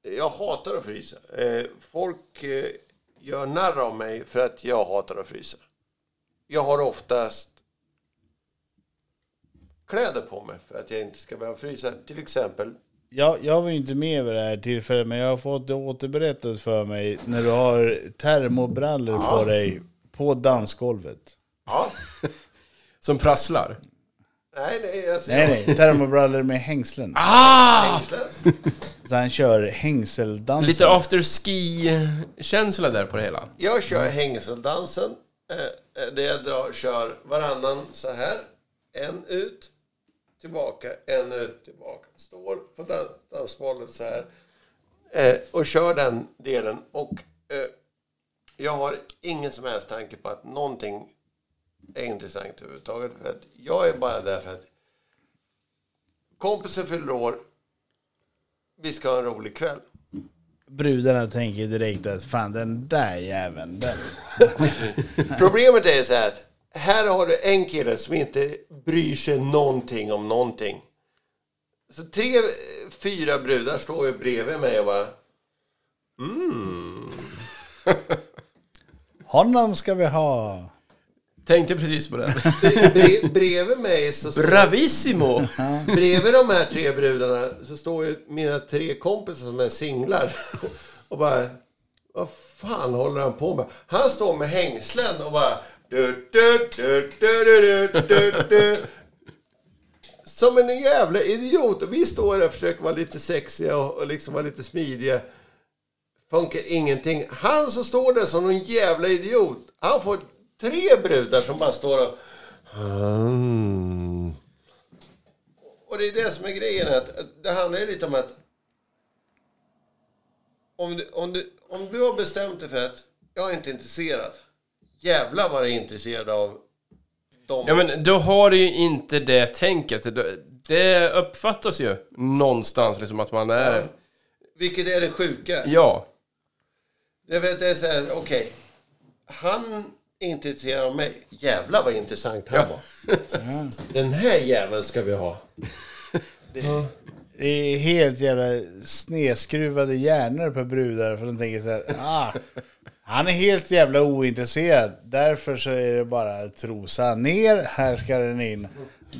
Jag hatar att frysa. Eh, Folk eh, gör narr av mig för att jag hatar att frysa. Jag har oftast kläder på mig för att jag inte ska behöva frysa. Till exempel Jag, jag var ju inte med vid det här tillfället, men jag har fått det återberättat för mig när du har termobrallor på dig på dansgolvet. Ja. *laughs* Som prasslar. Nej, nej, alltså, Nej, nej, termobrallor med hängslen. Ah! Så han kör hängseldansen. Lite after ski-känsla där på det hela. Jag kör hängseldansen. Eh, eh, där jag drar, kör varannan så här. En ut, tillbaka, en ut, tillbaka. Står på dan- dansbollen så här. Eh, och kör den delen. Och eh, jag har ingen som helst tanke på att någonting är intressant överhuvudtaget. För att jag är bara där för att kompisen fyller år. Vi ska ha en rolig kväll. Brudarna tänker direkt att fan den där jäveln, den. *laughs* Problemet är så här att här har du en kille som inte bryr sig någonting om någonting. Så tre, fyra brudar står ju bredvid mig och bara... *laughs* Honom ska vi ha. Tänkte precis på det. *laughs* Bre, bredvid mig så står, Bravissimo! Bredvid de här tre brudarna så står ju mina tre kompisar som är singlar. Och bara... Vad fan håller han på med? Han står med hängslen och bara... Du, du, du, du, du, du, du. Som en jävla idiot. Och vi står där och försöker vara lite sexiga och, och liksom vara lite smidiga. Funkar ingenting. Han som står där som någon jävla idiot. Han får tre brudar som bara står och... Mm. Och det är det som är grejen. Att, det handlar ju lite om att om du, om, du, om du har bestämt dig för att jag är inte intresserad. Jävlar vad jag är intresserad av dem. Ja men då har du ju inte det tänket. Det- uppfattas ju någonstans liksom att man är... Vilket är det sjuka. Ja. Det är, det är så här, okej. Han är inte intresserad av mig. Jävlar vad intressant han var. Den här jäveln ska vi ha. Det är helt jävla snedskruvade hjärnor på brudar för de tänker så här, ah, han är helt jävla ointresserad. Därför så är det bara trosa ner, här ska den in.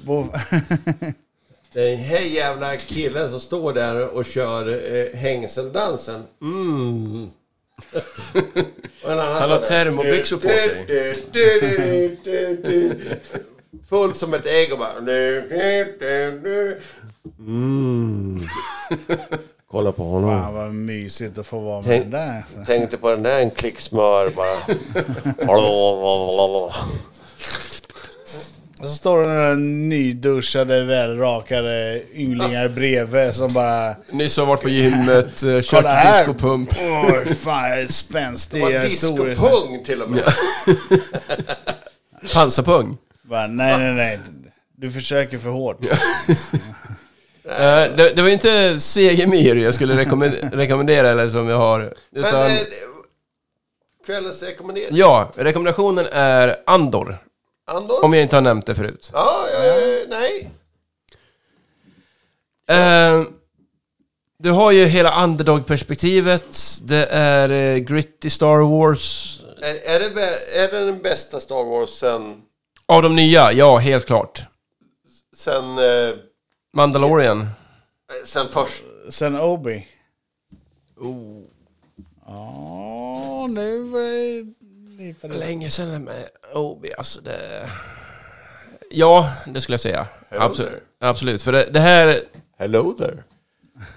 Bo- *laughs* Den här jävla killen som står där och kör eh, hängseldansen. Mm. *laughs* Han har termobyxor på sig. Full som ett ägg och bara... Mm. Kolla på honom. Fan vad mysigt att få vara med Tänk- den där. Tänkte på den där en klick smör bara. *laughs* Och så står det några nyduschade, välrakade ynglingar bredvid som bara... Nyss har varit på gymmet, eh, kört discopump. Oj, fan jag är Det spänstig. var jag är stor. discopung till och med. *laughs* Pansarpung. Bara, nej, nej, nej. Du försöker för hårt. *laughs* Eh, det, det var inte Segemyhr jag skulle rekommendera, rekommendera eller som jag har. Men Utan, eh, kvällens rekommendering. ja, rekommendationen är Andor. Andor? Om jag inte har nämnt det förut. Ja, eh, nej. Eh, du har ju hela underdog-perspektivet. Det är eh, gritty Star Wars. Är, är, det, är det den bästa Star Wars sen... Av de nya, ja, helt klart. Sen... Eh, Mandalorian. sen först... Sen Obi. Oh. Ja, nu det. Länge sedan med Obi, alltså det... Ja, det skulle jag säga. Hello Absolut. there. Absolut, för det, det här... Hello there.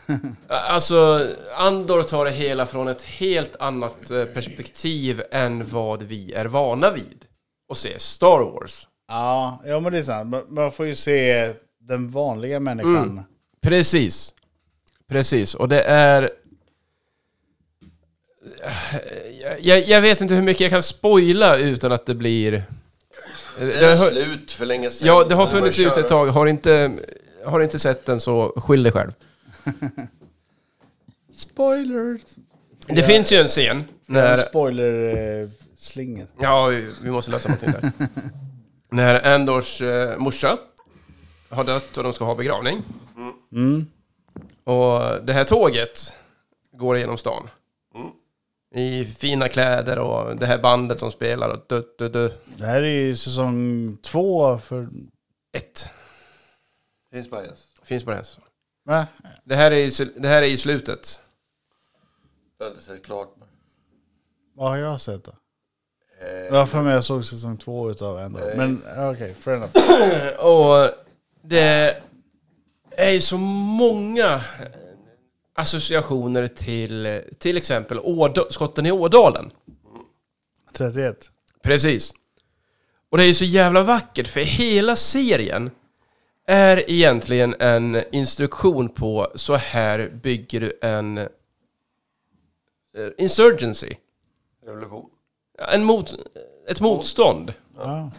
*laughs* Alltså, Andor tar det hela från ett helt annat eh, perspektiv än vad vi är vana vid. Och se Star Wars. Ja, ja, men det är sant. Man- Man får ju se den vanliga människan. Mm. Precis. Precis, och det är... Jag, jag vet inte hur mycket jag kan spoila utan att det blir... Det är har, slut för länge sedan. ja, det har funnits ut ett tag. Har inte, har inte sett den så skyll dig själv. *laughs* Spoiler! Det finns ju en scen när... Spoiler-slingen. Ja, vi, vi måste lösa någonting där. *laughs* när Andors eh, morsa har dött och de ska ha begravning. Mm. Och det här tåget går genom stan. I fina kläder och det här bandet som spelar och du, du, du. Det här är ju säsong två för... Ett. Finns bara en. Finns på det här. Va? Det här är sl- det här är i slutet. Jag har inte sett klart. Vad har jag sett då? Eh, Jag har för mig jag såg säsong två utav ändå. Men ja, okej, fair enough. *clears throat* Och det är ju så många associationer till till exempel Åd- skotten i Ådalen. 31. Precis. Och det är ju så jävla vackert för hela serien är egentligen en instruktion på så här bygger du en eh, insurgency. revolution. En mot, ett motstånd. Ja.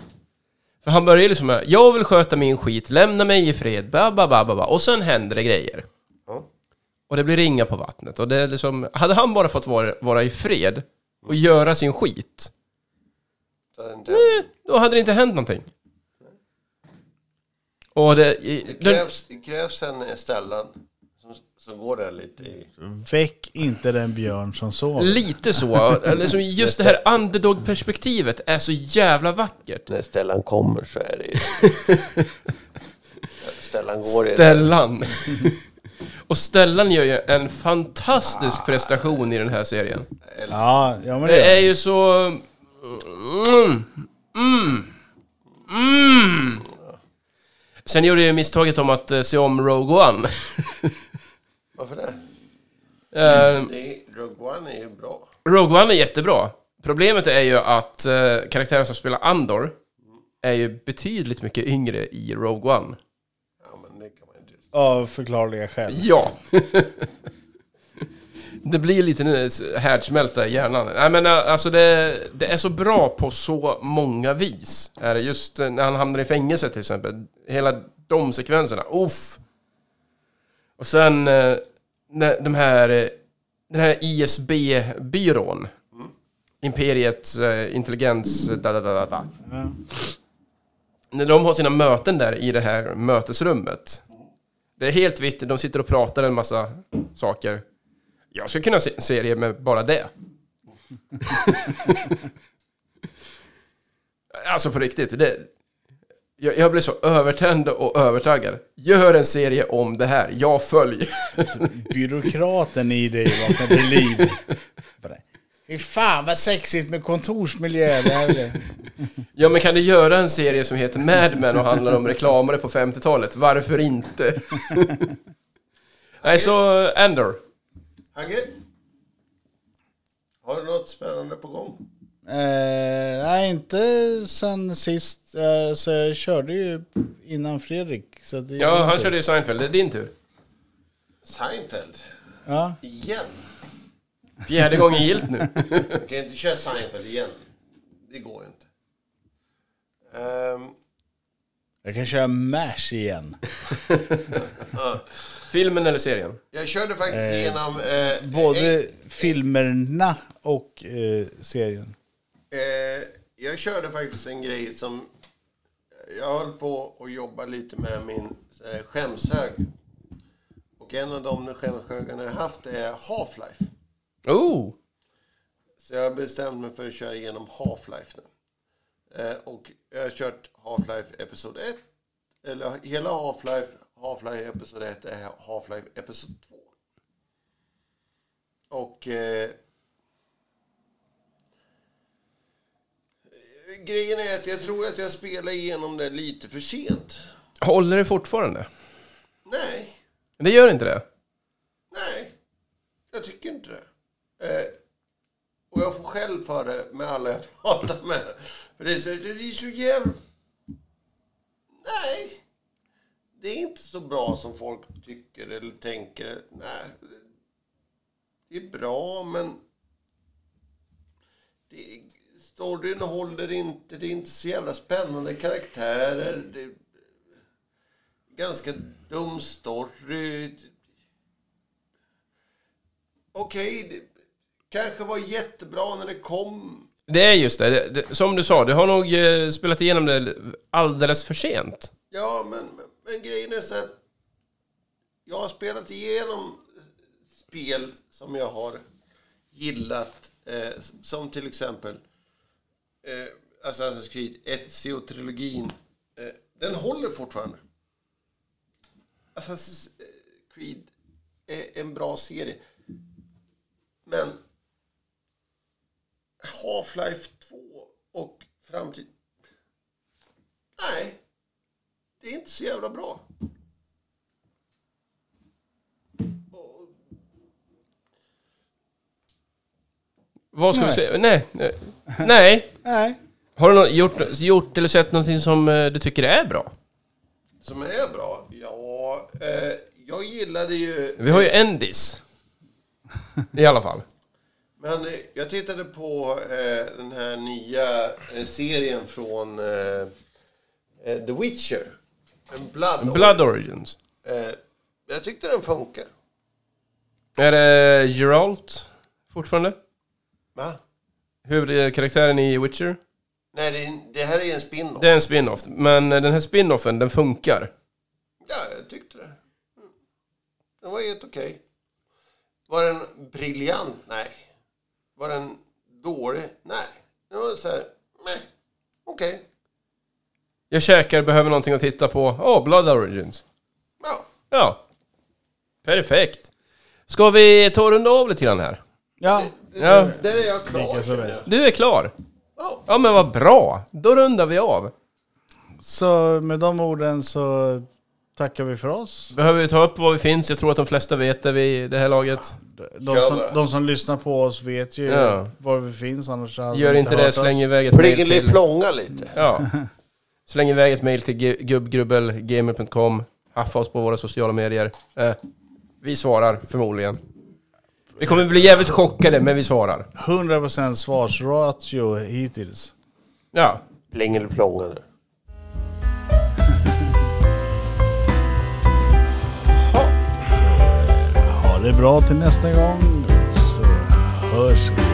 För han börjar liksom med jag vill sköta min skit, lämna mig i fred, ba, ba, ba, ba, ba. och sen händer det grejer. Och det blir ringa på vattnet. Och det är liksom, hade han bara fått vara, vara i fred och göra sin skit, det inte Eh, Då hade det inte hänt någonting. Och det... Det det krävs, det krävs en Stellan som, som går där lite i... Väck inte den björn som sover. lite så. *laughs* Eller som just det här underdog-perspektivet är så jävla vackert. När Stellan kommer så är det ju... *laughs* Stellan går i Stellan. *laughs* Och Stellan gör ju en fantastisk prestation i den här serien. Ja, ja men det Det är är ju så... Mm, mm, mm. Sen gjorde jag ju misstaget om att eh, se om Rogue One. *laughs* Varför det? Eh, det är, Rogue One är ju bra. Rogue One är jättebra. Problemet är ju att eh, karaktären som spelar Andor är ju betydligt mycket yngre i Rogue One. Ja, men det kan man inte... av förklarliga skäl. Ja. *laughs* det blir lite härdsmälta i hjärnan. Nej men eh, alltså det, det är så bra på så många vis. Är det just eh, när han hamnar i fängelse till exempel. Hela de sekvenserna. Uff. Och sen eh, de här, den här ISB-byrån. Imperiets eh, intelligens... Da, da, da, da. När de har sina möten där i det här mötesrummet. Det är helt vitt, de sitter och pratar en massa saker. Jag skulle kunna se en serie med bara det. *laughs* alltså på riktigt, det, jag, jag blir så övertänd och övertaggad. Gör en serie om det här, jag följer. Byråkraten i dig vaknar till liv. *laughs* Fy fan vad sexigt med kontorsmiljö. *laughs* Ja men kan du göra en serie som heter Mad Men och handlar om reklamare på 50-talet? Varför inte? *laughs* Nej, så Endor. Hagge? Har du något spännande på gång? Eh, nej, inte sen sist. Eh, så jag körde ju innan Fredrik. Så det Ja, han tur. körde ju Seinfeld. Det är din tur. Seinfeld? Ja. Igen? Fjärde gången gilt nu. *laughs* Jag kan inte köra Seinfeld igen. Det går inte. Ehm, Jag kan köra MASH igen. *laughs* Filmen eller serien? jag körde faktiskt igenom... Eh, Både eh, filmerna och eh, serien. eh, jag körde faktiskt en grej som... Jag höll på att jobba lite med min eh, skämshög. Och en av de skämshögarna jag haft är Half-Life. Oh! Så jag har bestämt mig för att köra igenom Half-Life nu. Eh, och jag har kört Half-Life Episod 1. Eller hela Half-Life. Half-Life Episod 1 är Half-Life Episod 2. Och... Eh, grejen är att jag tror att jag spelar igenom det lite för sent. Håller det fortfarande? Nej, Det gör inte det? nej. Jag tycker inte det. Eh, och jag får själv för det med alla jag *laughs* pratar med. För det är så, det är så jävla... Nej. Det är inte så bra som folk tycker eller tänker. Nej. Det är bra, men... Det, storyn håller inte. Det är inte så jävla spännande karaktärer. Det är ganska dum story. Okej, okay, kanske var jättebra när det kom. Det är just det. det, det som du sa, du har nog eh, spelat igenom det alldeles för sent. Ja, men, men, men grejen är så att jag har spelat igenom spel som jag har gillat. Eh, som till exempel eh, Assassin's Creed, Ezio-trilogin. Eh, den håller fortfarande. Assassin's Creed är en bra serie. Men Half-Life 2 och framtid... Nej, det är inte så jävla bra. Och, Vad ska vi Nej. säga? Nej. Nej. Nej. Har du gjort, gjort eller sett någonting som eh, du tycker är bra? som är bra? Ja, eh, jag gillade ju... Vi har ju Endis. I alla fall. Men eh, jag tittade på eh, den här nya eh, serien från eh, eh, The Witcher. En Blood. Blood Origins. Eh, jag tyckte den funkar. Är det Geralt fortfarande? Va? Huvudkaraktären i Witcher? Nej, det, är- det här är en spin-off. Det är en spin-off. Men den här spin-offen, den funkar. Ja, jag tyckte det. Mm. Den var helt okej. Var den briljant? Nej. Var den dålig? Nej. Den var så här, nej. Okej. Jag käkar, behöver någonting att titta på. Åh, Blood Origins. Ja. Ja. Perfekt. Ska vi ta och runda av lite grann här? Ja, Ja. Där är jag klar. Känner jag. bäst. Du är klar? Ja. Ja, men vad bra. Då rundar vi av. så med de orden så tackar vi för oss. Behöver vi ta upp var vi finns? Jag tror att de flesta vet det vid det här laget. De som, de som lyssnar på oss vet ju Ja. var vi finns, annars hade Gör de inte det, släng iväg ett mail till... Plingeliplånga lite. Ja. Släng iväg ett mail till gu- gubbgrubbelgamer.com. Haffa oss på våra sociala medier. Eh, vi svarar förmodligen. Vi kommer bli jävligt chockade, men vi svarar. 100% svarsratio hittills. Ja. Plingeliplånga nu. det bra till nästa gång så hörs vi.